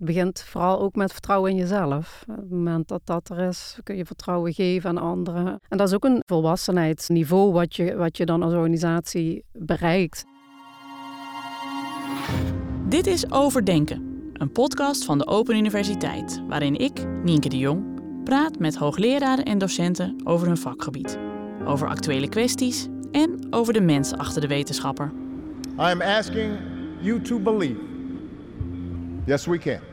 Het begint vooral ook met vertrouwen in jezelf. Op het moment dat dat er is, kun je vertrouwen geven aan anderen. En dat is ook een volwassenheidsniveau wat je, wat je dan als organisatie bereikt. Dit is Overdenken, een podcast van de Open Universiteit, waarin ik, Nienke de Jong, praat met hoogleraren en docenten over hun vakgebied, over actuele kwesties en over de mens achter de wetenschapper. I am asking you to believe. Yes, we can.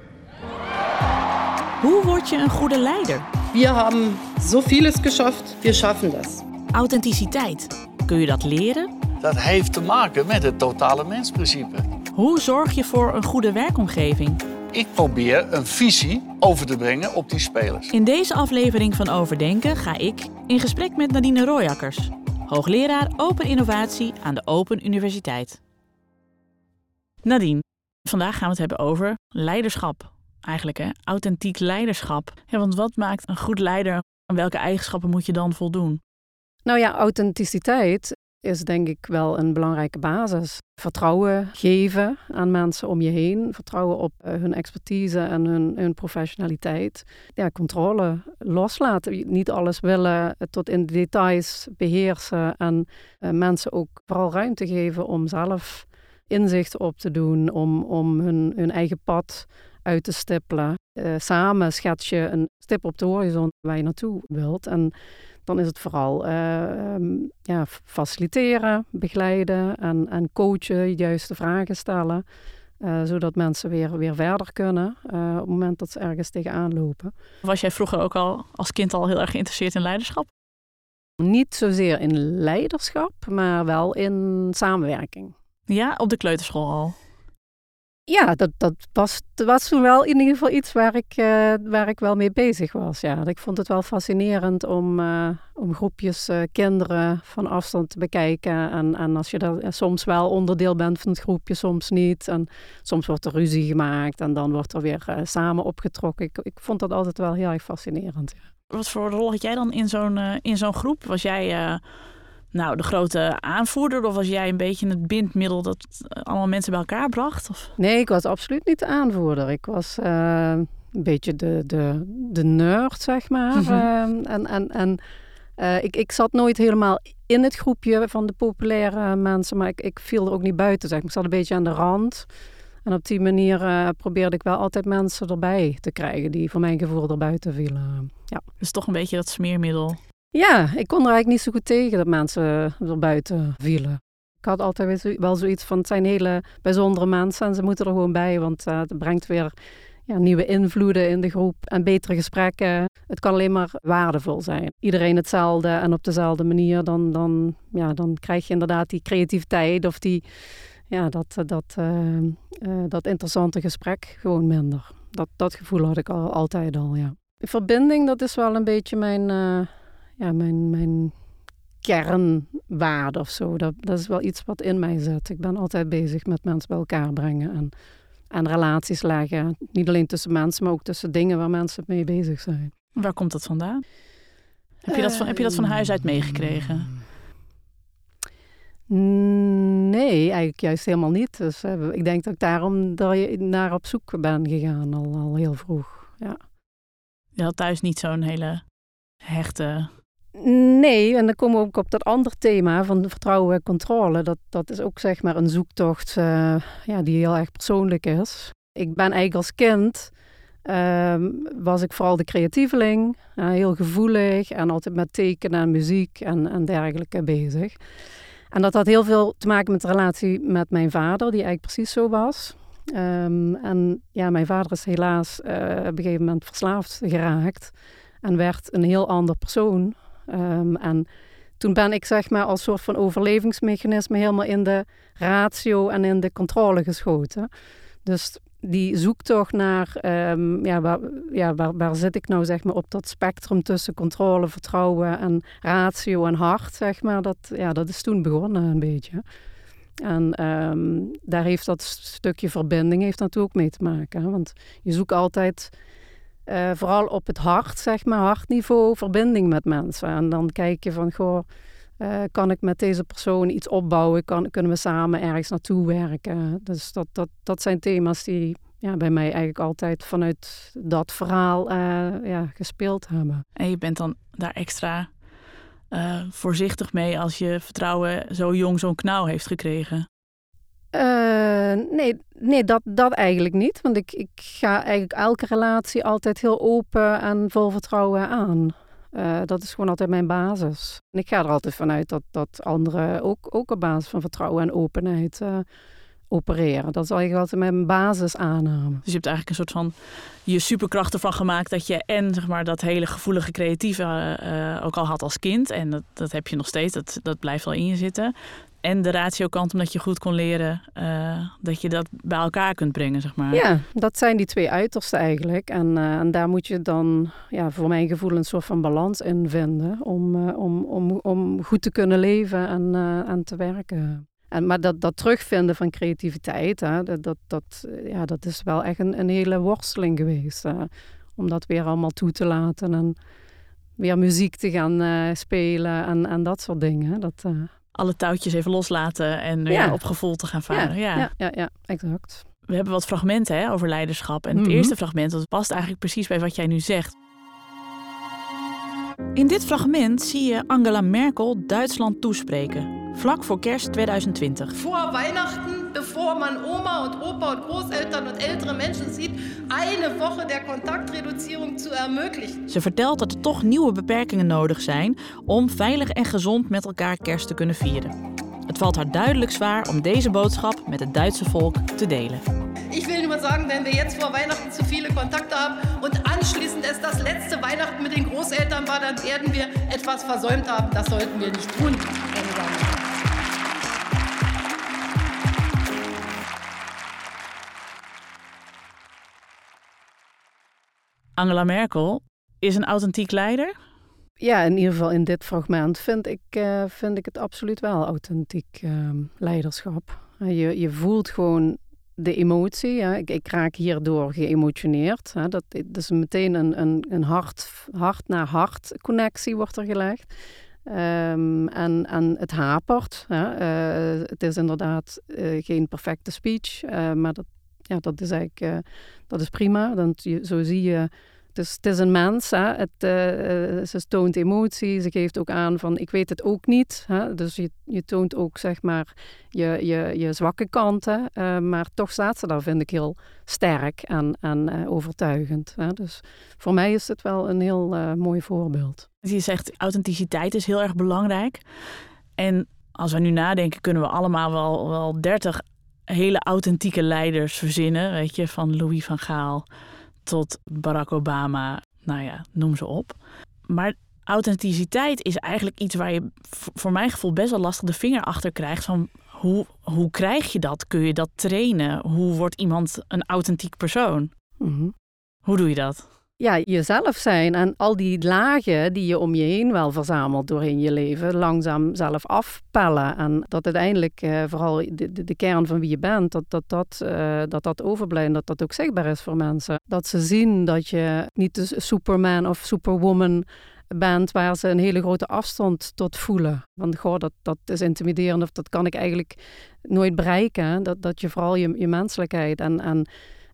Hoe word je een goede leider? Wir haben so vieles geschafft, wir schaffen das. Authenticiteit. Kun je dat leren? Dat heeft te maken met het totale mensprincipe. Hoe zorg je voor een goede werkomgeving? Ik probeer een visie over te brengen op die spelers. In deze aflevering van Overdenken ga ik in gesprek met Nadine Royakkers, hoogleraar Open Innovatie aan de Open Universiteit. Nadine, vandaag gaan we het hebben over leiderschap. Eigenlijk, hè? Authentiek leiderschap. Ja, want wat maakt een goed leider? Aan welke eigenschappen moet je dan voldoen? Nou ja, authenticiteit is denk ik wel een belangrijke basis. Vertrouwen geven aan mensen om je heen. Vertrouwen op eh, hun expertise en hun, hun professionaliteit. Ja, controle loslaten. Niet alles willen tot in de details beheersen. En uh, mensen ook vooral ruimte geven om zelf inzicht op te doen. Om, om hun, hun eigen pad uit te stippelen. Uh, samen schets je een stip op de horizon waar je naartoe wilt. En dan is het vooral uh, um, ja, faciliteren, begeleiden en, en coachen, juiste vragen stellen. Uh, zodat mensen weer, weer verder kunnen uh, op het moment dat ze ergens tegenaan lopen. Was jij vroeger ook al als kind al heel erg geïnteresseerd in leiderschap? Niet zozeer in leiderschap, maar wel in samenwerking. Ja, op de kleuterschool al? Ja, dat, dat was, was toen wel in ieder geval iets waar ik, uh, waar ik wel mee bezig was. Ja. Ik vond het wel fascinerend om, uh, om groepjes uh, kinderen van afstand te bekijken. En, en als je er soms wel onderdeel bent van het groepje, soms niet. En soms wordt er ruzie gemaakt en dan wordt er weer samen opgetrokken. Ik, ik vond dat altijd wel heel erg fascinerend. Wat voor rol had jij dan in zo'n in zo'n groep? Was jij nou, de grote aanvoerder? Of was jij een beetje het bindmiddel dat allemaal mensen bij elkaar bracht? Of? Nee, ik was absoluut niet de aanvoerder. Ik was uh, een beetje de, de, de nerd, zeg maar. uh, en en, en uh, ik, ik zat nooit helemaal in het groepje van de populaire mensen, maar ik, ik viel er ook niet buiten. Zeg. Ik zat een beetje aan de rand. En op die manier probeerde ik wel altijd mensen erbij te krijgen die voor mijn gevoel er buiten vielen. Ja. Dus toch een beetje dat smeermiddel. Ja, ik kon er eigenlijk niet zo goed tegen dat mensen er buiten vielen. Ik had altijd wel zoiets van, het zijn hele bijzondere mensen en ze moeten er gewoon bij, want uh, het brengt weer ja, nieuwe invloeden in de groep en betere gesprekken. Het kan alleen maar waardevol zijn. Iedereen hetzelfde en op dezelfde manier, dan, dan, ja, dan krijg je inderdaad die creativiteit of die, ja, dat, dat, uh, uh, dat interessante gesprek gewoon minder. Dat, dat gevoel had ik al, altijd al, ja. Verbinding, dat is wel een beetje mijn ja, mijn, mijn kernwaarde of zo. Dat, dat is wel iets wat in mij zit. Ik ben altijd bezig met mensen bij elkaar brengen en, en relaties leggen. Niet alleen tussen mensen, maar ook tussen dingen waar mensen mee bezig zijn. Waar komt dat vandaan? Heb je dat van, heb je dat van huis uit meegekregen? Nee, eigenlijk juist helemaal niet. Dus uh, ik denk dat ik daarom daar naar op zoek ben gegaan al, al heel vroeg. Ja. Je had thuis niet zo'n hele hechte Nee, en dan komen we ook op dat andere thema van vertrouwen en controle. Dat, dat is ook zeg maar een zoektocht uh, ja, die heel erg persoonlijk is. Ik ben eigenlijk als kind, uh, was ik vooral de creatieveling. Uh, heel gevoelig en altijd met tekenen en muziek en, en dergelijke bezig. En dat had heel veel te maken met de relatie met mijn vader, die eigenlijk precies zo was. Um, en ja, mijn vader is helaas uh, op een gegeven moment verslaafd geraakt. En werd een heel ander persoon Um, en toen ben ik zeg maar als soort van overlevingsmechanisme helemaal in de ratio en in de controle geschoten. Dus die zoektocht naar, um, ja, waar, ja waar, zit ik nou zeg maar op dat spectrum tussen controle, vertrouwen en ratio en hart, zeg maar, dat, ja, dat is toen begonnen een beetje. En um, daar heeft dat stukje verbinding heeft natuurlijk ook mee te maken. Want je zoekt altijd uh, vooral op het hart, zeg maar, hartniveau, verbinding met mensen. En dan kijk je van, goh, uh, kan ik met deze persoon iets opbouwen? Kan, kunnen we samen ergens naartoe werken? Dus dat, dat, dat zijn thema's die, ja, bij mij eigenlijk altijd vanuit dat verhaal ja, gespeeld hebben. En je bent dan daar extra voorzichtig mee als je vertrouwen zo jong zo'n knauw heeft gekregen? Nee, nee dat, dat eigenlijk niet. Want ik, ik ga eigenlijk elke relatie altijd heel open en vol vertrouwen aan. Uh, dat is gewoon altijd mijn basis. En ik ga er altijd vanuit dat, dat anderen ook, ook op basis van vertrouwen en openheid uh, opereren. Dat is eigenlijk altijd mijn basisaanname. Dus je hebt eigenlijk een soort van je superkracht ervan gemaakt dat je en zeg maar, dat hele gevoelige creatieve ook al had als kind. En dat, dat heb je nog steeds, dat, dat blijft wel in je zitten en de ratio-kant, omdat je goed kon leren uh, dat je dat bij elkaar kunt brengen, zeg maar. Ja, dat zijn die twee uitersten eigenlijk. En, uh, en daar moet je dan, ja, voor mijn gevoel, een soort van balans in vinden om, uh, om, om, om goed te kunnen leven en, en te werken. En, maar dat, dat terugvinden van creativiteit, hè, dat, dat, dat, ja, dat is wel echt een, een hele worsteling geweest. om dat weer allemaal toe te laten en weer muziek te gaan spelen en, en dat soort dingen. Dat, alle touwtjes even loslaten en ja. op gevoel te gaan varen. Ja, ja, ja, ja exact. We hebben wat fragmenten hè, over leiderschap. En het mhm. eerste fragment dat past eigenlijk precies bij wat jij nu zegt. In dit fragment zie je Angela Merkel Duitsland toespreken vlak voor kerst 2020. Voor Weihnachten, bevor man Oma und Opa und Großeltern und ältere Menschen sieht, eine Woche der Kontaktreduzierung zu ermöglichen. Ze vertelt dat er toch nieuwe beperkingen nodig zijn om veilig en gezond met elkaar kerst te kunnen vieren. Het valt haar duidelijk zwaar om deze boodschap met het Duitse volk te delen. Ich will nur sagen, wenn wir jetzt vor Weihnachten zu viele Kontakte haben und anschließend es das letzte Weihnachten mit den Großeltern war, dann werden wir etwas versäumt haben. Das sollten wir nicht tun, Angela Merkel is een authentiek leider? Ja, in ieder geval in dit fragment vind ik, uh, vind ik het absoluut wel authentiek uh, leiderschap. Je, je voelt gewoon de emotie. Ik, ik raak hierdoor geëmotioneerd. Hè. Dat, dat is meteen een, een, een hart, hart naar hart connectie wordt er gelegd. Um, en, en het hapert. Hè. Uh, het is inderdaad geen perfecte speech, maar dat, ja, dat is eigenlijk dat is prima. Dan, zo zie je het is een mens. Hè. Het, uh, ze toont emotie. Ze geeft ook aan van ik weet het ook niet. Hè. Dus je, je toont ook zeg maar je, je, je zwakke kanten. Maar toch staat ze daar vind ik heel sterk en, en overtuigend. Hè. Dus voor mij is het wel een heel mooi voorbeeld. Je zegt authenticiteit is heel erg belangrijk. En als we nu nadenken kunnen we allemaal wel, wel 30 hele authentieke leiders verzinnen. Weet je, van Louis van Gaal tot Barack Obama, nou ja, noem ze op. Maar authenticiteit is eigenlijk iets waar je voor mijn gevoel best wel lastig de vinger achter krijgt. Van hoe, hoe krijg je dat? Kun je dat trainen? Hoe wordt iemand een authentiek persoon? Mhm. Hoe doe je dat? Ja, jezelf zijn en al die lagen die je om je heen wel verzamelt doorheen je leven, langzaam zelf afpellen. En dat uiteindelijk uh, vooral de, de, kern van wie je bent, dat dat, dat, uh, dat, dat overblijft en dat dat ook zichtbaar is voor mensen. Dat ze zien dat je niet de superman of superwoman bent waar ze een hele grote afstand tot voelen. Want goh, dat, dat is intimiderend of dat kan ik eigenlijk nooit bereiken. Dat, dat je vooral je, je menselijkheid en, en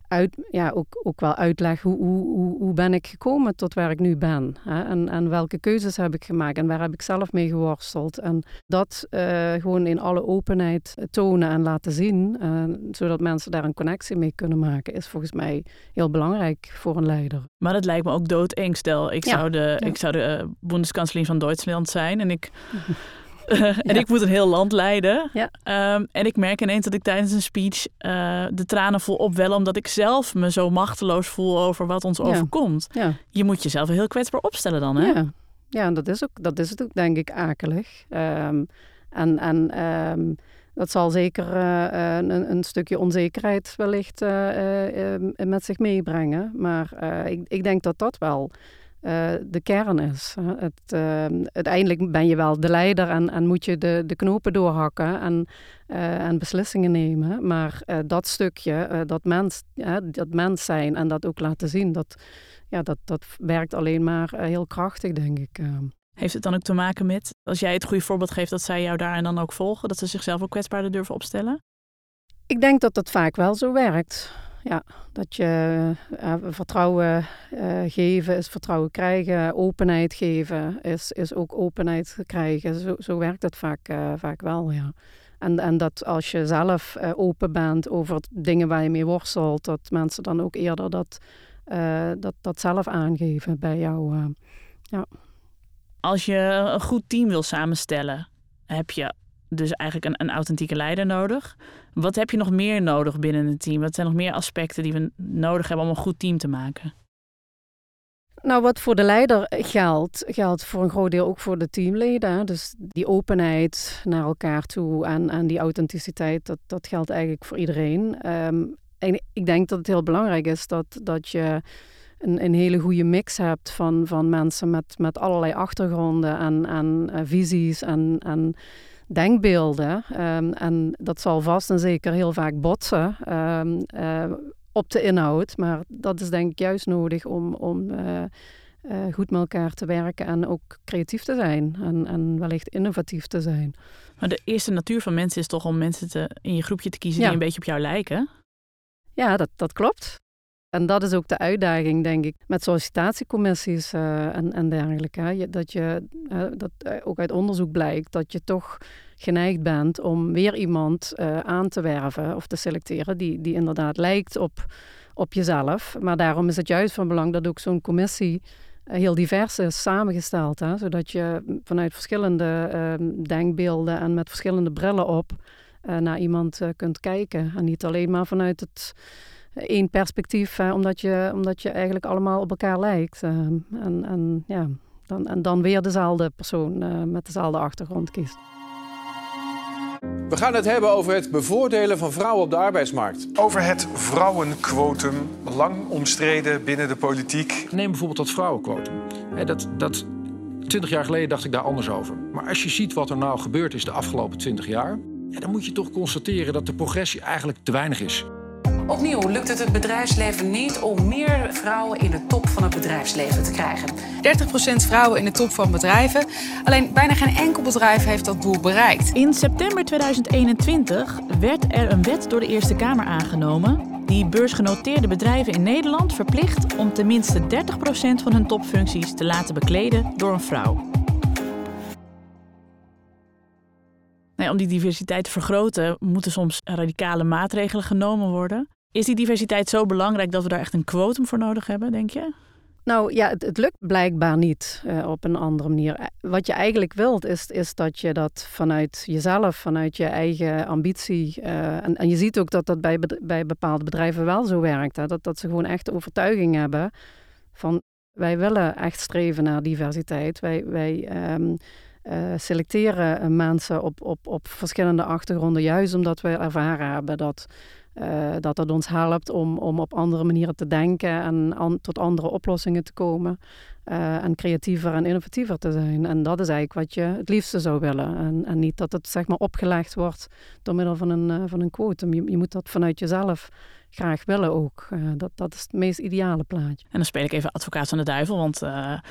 uit, ja, ook, ook wel uitleg hoe, hoe, hoe ben ik gekomen tot waar ik nu ben. Hè? En, en welke keuzes heb ik gemaakt en waar heb ik zelf mee geworsteld. En dat uh, gewoon in alle openheid tonen en laten zien, uh, zodat mensen daar een connectie mee kunnen maken, is volgens mij heel belangrijk voor een leider. Maar dat lijkt me ook doodeng. Stel, ik zou de, ja. ik zou de uh, bondskanselier van Duitsland zijn en ik... en ik moet een heel land leiden. Ja. Um, en ik merk ineens dat ik tijdens een speech uh, de tranen vol opwellen, omdat ik zelf me zo machteloos voel over wat ons overkomt. Je moet jezelf heel kwetsbaar opstellen dan, hè? Ja, ja dat, is ook, dat is het ook, denk ik, akelig. Um, en en um, dat zal zeker uh, een, een, stukje onzekerheid wellicht uh, met zich meebrengen. Maar ik, ik denk dat dat wel uh, de kern is. Het, uh, uiteindelijk ben je wel de leider en, en moet je de, de knopen doorhakken en, uh, en beslissingen nemen. Maar dat stukje, dat, mens, dat mens zijn en dat ook laten zien, dat, ja, dat, dat werkt alleen maar heel krachtig, denk ik. Heeft het dan ook te maken met, als jij het goede voorbeeld geeft, dat zij jou daar en dan ook volgen, dat ze zichzelf ook kwetsbaarder durven opstellen? Ik denk dat dat vaak wel zo werkt ja, dat je uh, vertrouwen uh, geven is vertrouwen krijgen, openheid geven is, is ook openheid krijgen. Zo, zo werkt het vaak, vaak wel, ja. En, en dat als je zelf open bent over dingen waar je mee worstelt, dat mensen dan ook eerder dat, dat, dat zelf aangeven bij jou. ja. Als je een goed team wil samenstellen, heb je dus eigenlijk een, een authentieke leider nodig. Wat heb je nog meer nodig binnen een team? Wat zijn nog meer aspecten die we nodig hebben om een goed team te maken? Nou, wat voor de leider geldt, geldt voor een groot deel ook voor de teamleden. Dus die openheid naar elkaar toe en, die authenticiteit, dat, dat geldt eigenlijk voor iedereen. Um, en ik denk dat het heel belangrijk is dat, dat je een, een hele goede mix hebt van, van mensen met, met allerlei achtergronden en, en uh, visies en, en denkbeelden. Um, en dat zal vast en zeker heel vaak botsen um, uh, op de inhoud. Maar dat is denk ik juist nodig om, om uh, uh, goed met elkaar te werken en ook creatief te zijn. En, en wellicht innovatief te zijn. Maar de eerste natuur van mensen is toch om mensen te, in je groepje te kiezen die een beetje op jou lijken? Ja, dat, dat klopt. En dat is ook de uitdaging, denk ik, met sollicitatiecommissies uh, en, en dergelijke. Dat je, uh, dat ook uit onderzoek blijkt dat je toch geneigd bent om weer iemand aan te werven of te selecteren die, die inderdaad lijkt op, op jezelf. Maar daarom is het juist van belang dat ook zo'n commissie heel divers is samengesteld. Hè, zodat je vanuit verschillende ehm, denkbeelden en met verschillende brillen op naar iemand kunt kijken. En niet alleen maar vanuit het één perspectief, omdat, je, omdat je eigenlijk allemaal op elkaar lijkt. Uh, en, en, ja, dan, en dan weer dezelfde persoon uh, met dezelfde achtergrond kiest. We gaan het hebben over het bevoordelen van vrouwen op de arbeidsmarkt. Over het vrouwenquotum, lang omstreden binnen de politiek. Neem bijvoorbeeld dat vrouwenquotum. dat, dat, 20 jaar geleden dacht ik daar anders over. Maar als je ziet wat er nou gebeurd is de afgelopen 20 jaar... Ja, dan moet je toch constateren dat de progressie eigenlijk te weinig is. Opnieuw lukt het het bedrijfsleven niet om meer vrouwen in de top van het bedrijfsleven te krijgen. 30% vrouwen in de top van bedrijven. Alleen bijna geen enkel bedrijf heeft dat doel bereikt. In september 2021 werd er een wet door de Eerste Kamer aangenomen die beursgenoteerde bedrijven in Nederland verplicht om tenminste 30% van hun topfuncties te laten bekleden door een vrouw. Nee, om die diversiteit te vergroten moeten soms radicale maatregelen genomen worden. Is die diversiteit zo belangrijk dat we daar echt een quotum voor nodig hebben, denk je? Nou ja, het, lukt blijkbaar niet uh, op een andere manier. Eh, wat je eigenlijk wilt, is, is dat je dat vanuit jezelf, vanuit je eigen ambitie. Uh, en, en je ziet ook dat dat bij, bij bepaalde bedrijven wel zo werkt. Hè? Dat, dat ze gewoon echt overtuiging hebben van wij willen echt streven naar diversiteit. Wij, wij uh, selecteren mensen op, op, op verschillende achtergronden, juist omdat we ervaren hebben dat uh, dat het ons helpt om, om op andere manieren te denken en an, tot andere oplossingen te komen. Uh, en creatiever en innovatiever te zijn. En dat is eigenlijk wat je het liefste zou willen. En, en niet dat het zeg maar opgelegd wordt door middel van een, uh, van een quotum. Je, je moet dat vanuit jezelf graag willen ook. Dat, dat is het meest ideale plaatje. En dan speel ik even advocaat van de duivel, want er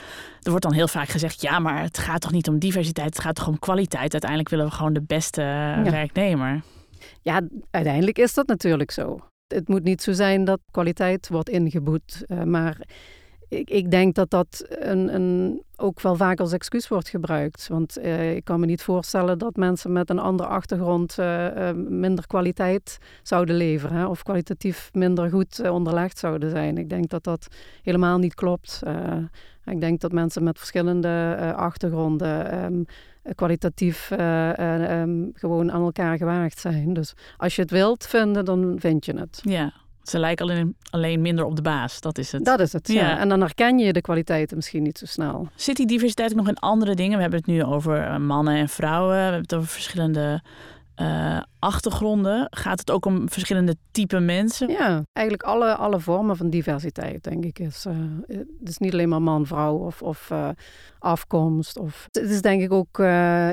wordt dan heel vaak gezegd: ja, maar het gaat toch niet om diversiteit, het gaat toch om kwaliteit. Uiteindelijk willen we gewoon de beste ja. werknemer. Ja, uiteindelijk is dat natuurlijk zo. Het moet niet zo zijn dat kwaliteit wordt ingeboet, uh, maar ik, ik, denk dat dat een, een, ook wel vaak als excuus wordt gebruikt. Want uh, ik kan me niet voorstellen dat mensen met een andere achtergrond uh, minder kwaliteit zouden leveren. Of kwalitatief minder goed onderlegd zouden zijn. Ik denk dat dat helemaal niet klopt. ik denk dat mensen met verschillende achtergronden um, kwalitatief uh, um, gewoon aan elkaar gewaagd zijn. Dus als je het wilt vinden, dan vind je het. Ja, ze lijken alleen, alleen minder op de baas, dat is het. Dat is het, ja. ja. En dan herken je de kwaliteiten misschien niet zo snel. Zit die diversiteit ook nog in andere dingen? We hebben het nu over mannen en vrouwen. We hebben het over verschillende uh, achtergronden? Gaat het ook om verschillende type mensen? Ja, eigenlijk alle, alle vormen van diversiteit, denk ik. Is, uh, het is niet alleen maar man, vrouw of, of uh, afkomst. Of, het is denk ik ook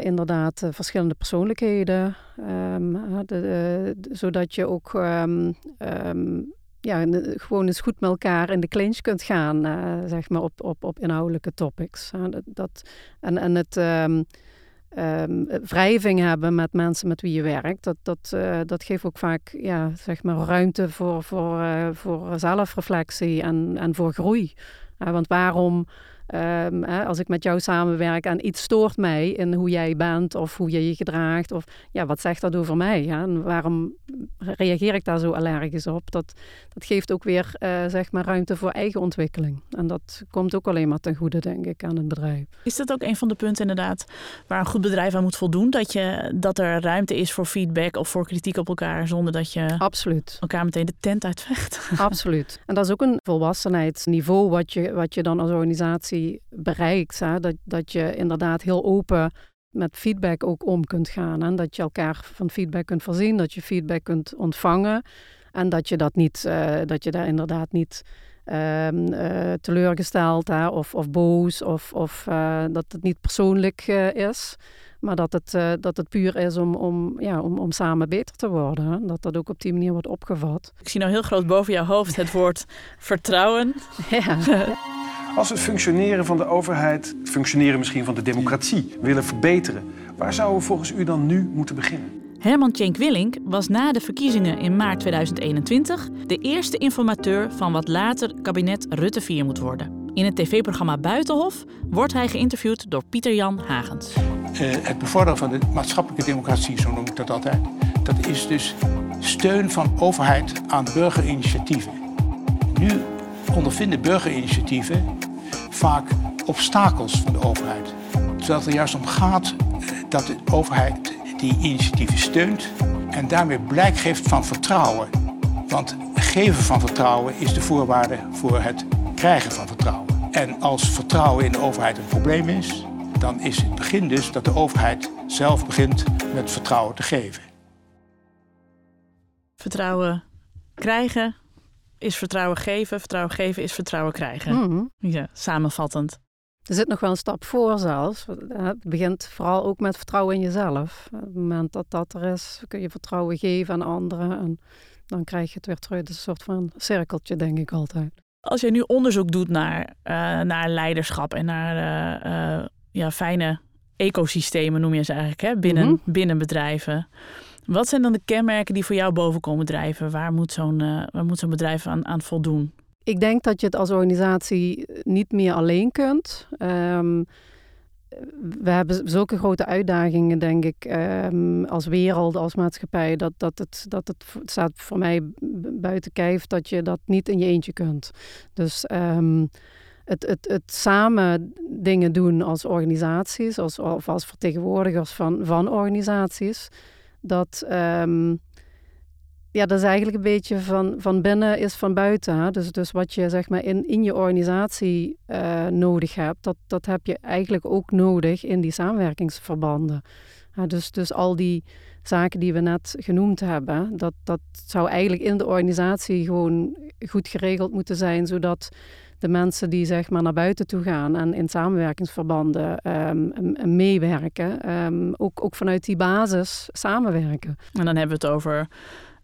inderdaad verschillende persoonlijkheden. De, de, zodat je ook um, um, ja, gewoon eens goed met elkaar in de clinch kunt gaan, zeg maar, op, op, op inhoudelijke topics. dat, en, en het um, wrijving hebben met mensen met wie je werkt. Dat, dat, uh, dat geeft ook vaak ja, zeg maar ruimte voor, voor, uh, voor zelfreflectie en, en voor groei. Uh, want waarom Um, hè, als ik met jou samenwerk en iets stoort mij in hoe jij bent of hoe je je gedraagt, of ja, wat zegt dat over mij? Ja? En waarom reageer ik daar zo allergisch op? Dat, dat geeft ook weer uh, zeg maar ruimte voor eigen ontwikkeling. En dat komt ook alleen maar ten goede, denk ik, aan het bedrijf. Is dat ook een van de punten inderdaad waar een goed bedrijf aan moet voldoen? Dat, je, dat er ruimte is voor feedback of voor kritiek op elkaar zonder dat je Absoluut. elkaar meteen de tent uitvecht? Absoluut. En dat is ook een volwassenheidsniveau wat je, wat je dan als organisatie bereikt. Hè? Dat, dat je inderdaad heel open met feedback ook om kunt gaan. En dat je elkaar van feedback kunt voorzien, dat je feedback kunt ontvangen. En dat je, dat niet, uh, dat je daar inderdaad niet uh, teleurgesteld hè, of, of boos of, of uh, dat het niet persoonlijk is. Maar dat het, dat het puur is om, om, ja, om, om samen beter te worden. Hè? Dat dat ook op die manier wordt opgevat. Ik zie nou heel groot boven jouw hoofd het woord vertrouwen. Ja. Als we het functioneren van de overheid, het functioneren misschien van de democratie, willen verbeteren, waar zouden we volgens u dan nu moeten beginnen? Herman Tjenk Willink was na de verkiezingen in maart 2021 de eerste informateur van wat later kabinet Rutte 4 moet worden. In het tv-programma Buitenhof wordt hij geïnterviewd door Pieter-Jan Hagens. Uh, het bevorderen van de maatschappelijke democratie, zo noem ik dat altijd, dat is dus steun van overheid aan burgerinitiatieven. Nu ondervinden burgerinitiatieven vaak obstakels van de overheid. Terwijl het er juist om gaat eh, dat de overheid die initiatieven steunt en daarmee blijk geeft van vertrouwen. Want geven van vertrouwen is de voorwaarde voor het krijgen van vertrouwen. En als vertrouwen in de overheid een probleem is, dan is het begin dus dat de overheid zelf begint met vertrouwen te geven. Vertrouwen krijgen is vertrouwen geven, vertrouwen geven is vertrouwen krijgen. Mm. Ja, samenvattend. Er zit nog wel een stap voor zelfs. Het begint vooral ook met vertrouwen in jezelf. Op het moment dat dat er is, kun je vertrouwen geven aan anderen. En dan krijg je het weer terug. Het is een soort van cirkeltje, denk ik altijd. Als je nu onderzoek doet naar, uh, naar leiderschap en naar uh, uh, ja, fijne ecosystemen, noem je ze eigenlijk, hè? Binnen, mm -hmm. binnen bedrijven. Wat zijn dan de kenmerken die voor jou boven komen drijven? Waar moet zo'n uh, waar moet zo'n bedrijf aan, aan voldoen? Ik denk dat je het als organisatie niet meer alleen kunt. Um, we hebben zulke grote uitdagingen, denk ik, um, als wereld, als maatschappij, dat, dat, het, dat het staat voor mij buiten kijf dat je dat niet in je eentje kunt. Dus um, het, het, het samen dingen doen als organisaties, als, of als vertegenwoordigers van, van organisaties, dat, um, ja, dat is eigenlijk een beetje van, van binnen is van buiten. Hè? Dus, dus wat je zeg maar in, in je organisatie uh, nodig hebt, dat, dat heb je eigenlijk ook nodig in die samenwerkingsverbanden. Dus, dus al die zaken die we net genoemd hebben, dat, dat zou eigenlijk in de organisatie gewoon goed geregeld moeten zijn, zodat de mensen die zeg maar naar buiten toe gaan en in samenwerkingsverbanden um, meewerken, um, ook, ook vanuit die basis samenwerken. En dan hebben we het over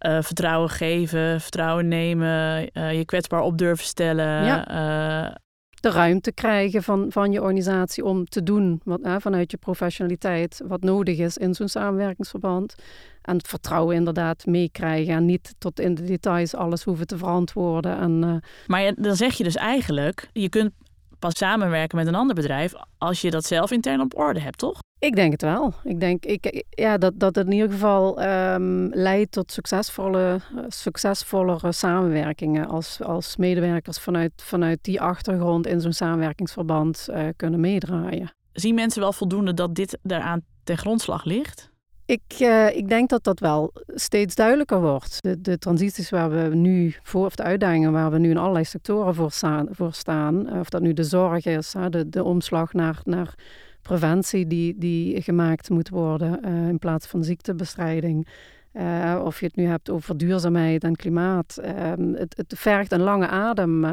uh, vertrouwen geven, vertrouwen nemen, uh, je kwetsbaar op durven stellen. Ja. Uh, de ruimte krijgen van, van je organisatie om te doen wat, vanuit je professionaliteit wat nodig is in zo'n samenwerkingsverband. En het vertrouwen inderdaad meekrijgen en niet tot in de details alles hoeven te verantwoorden. En, uh... Maar dan zeg je dus eigenlijk, je kunt pas samenwerken met een ander bedrijf als je dat zelf intern op orde hebt, toch? Ik denk het wel. Ik denk ik, ja, dat, dat het in ieder geval um, leidt tot succesvolle, succesvollere samenwerkingen als, als medewerkers vanuit, vanuit die achtergrond in zo'n samenwerkingsverband uh, kunnen meedraaien. Zien mensen wel voldoende dat dit daaraan ten grondslag ligt? Ik, uh, ik denk dat dat wel steeds duidelijker wordt. De, de transities waar we nu voor, of de uitdagingen waar we nu in allerlei sectoren voor staan, staan of dat nu de zorg is, de, de omslag naar, naar preventie die, die gemaakt moet worden uh, in plaats van ziektebestrijding. Of je het nu hebt over duurzaamheid en klimaat. Uh, het, het vergt een lange adem.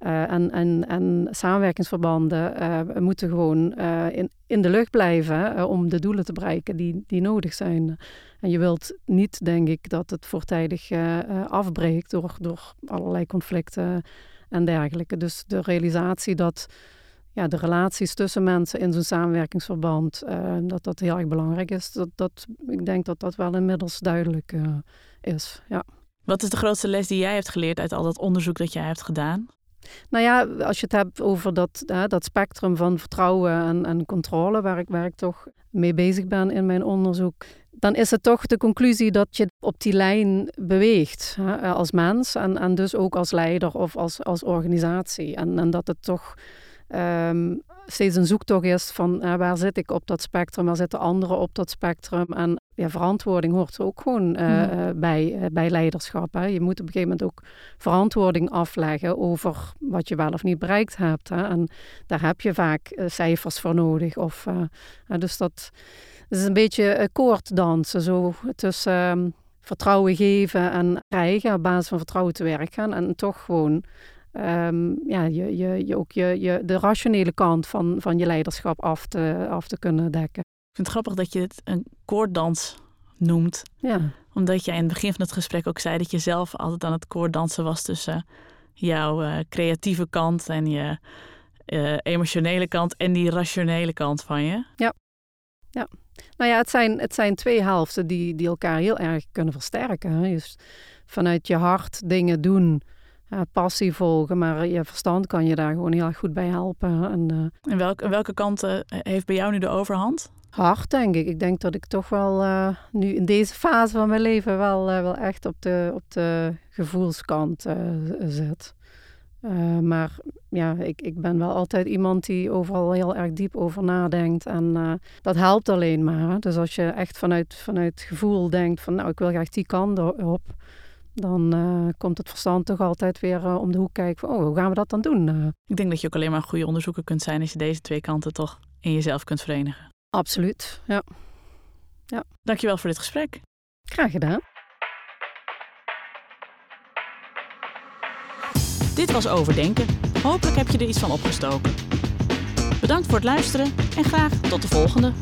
Uh, en, en, en samenwerkingsverbanden moeten gewoon in, in de lucht blijven om de doelen te bereiken die, die nodig zijn. En je wilt niet, denk ik, dat het voortijdig afbreekt door, door allerlei conflicten en dergelijke. Dus de realisatie dat ja, de relaties tussen mensen in zo'n samenwerkingsverband, dat dat heel erg belangrijk is. Dat, dat, ik denk dat dat wel inmiddels duidelijk is. Ja. Wat is de grootste les die jij hebt geleerd uit al dat onderzoek dat jij hebt gedaan? Nou ja, als je het hebt over dat, hè, dat spectrum van vertrouwen en, en controle, waar ik, waar ik toch mee bezig ben in mijn onderzoek, dan is het toch de conclusie dat je op die lijn beweegt hè, als mens en, en dus ook als leider of als, als organisatie. En, en dat het toch um, steeds een zoektocht is van waar zit ik op dat spectrum, waar zitten anderen op dat spectrum. En ja, verantwoording hoort ook gewoon uh, uh, bij, bij leiderschap. Hè. Je moet op een gegeven moment ook verantwoording afleggen over wat je wel of niet bereikt hebt. Hè. En daar heb je vaak cijfers voor nodig. Of, dus dat is een beetje koorddansen, zo tussen ehm, vertrouwen geven en krijgen, op basis van vertrouwen te werk gaan en toch gewoon um, ja, je, je, je ook je, je, de rationele kant van, van je leiderschap af te, af te kunnen dekken. Ik vind het grappig dat je het een koorddans noemt. Ja. Omdat jij in het begin van het gesprek ook zei dat je zelf altijd aan het koorddansen was tussen jouw uh, creatieve kant en je uh, emotionele kant en die rationele kant van je. Ja. Ja. Nou ja, het zijn, het zijn twee helften die, die elkaar heel erg kunnen versterken. Hè? Dus vanuit je hart dingen doen passie volgen. Maar je verstand kan je daar gewoon heel erg goed bij helpen. En, en welke, welke kant heeft bij jou nu de overhand? Hard, denk ik. Ik denk dat ik toch wel uh, nu in deze fase van mijn leven wel, wel echt op de, op de gevoelskant zit. maar ja, ik, ik ben wel altijd iemand die overal heel erg diep over nadenkt. En dat helpt alleen maar. Dus als je echt vanuit, vanuit gevoel denkt van nou, ik wil graag die kant op dan uh, komt het verstand toch altijd weer uh, om de hoek kijken van, oh, hoe gaan we dat dan doen? Uh. Ik denk dat je ook alleen maar een goede onderzoeker kunt zijn als je deze twee kanten toch in jezelf kunt verenigen. Absoluut, ja. ja. Dankjewel voor dit gesprek. Graag gedaan. Dit was Overdenken. Hopelijk heb je er iets van opgestoken. Bedankt voor het luisteren en graag tot de volgende.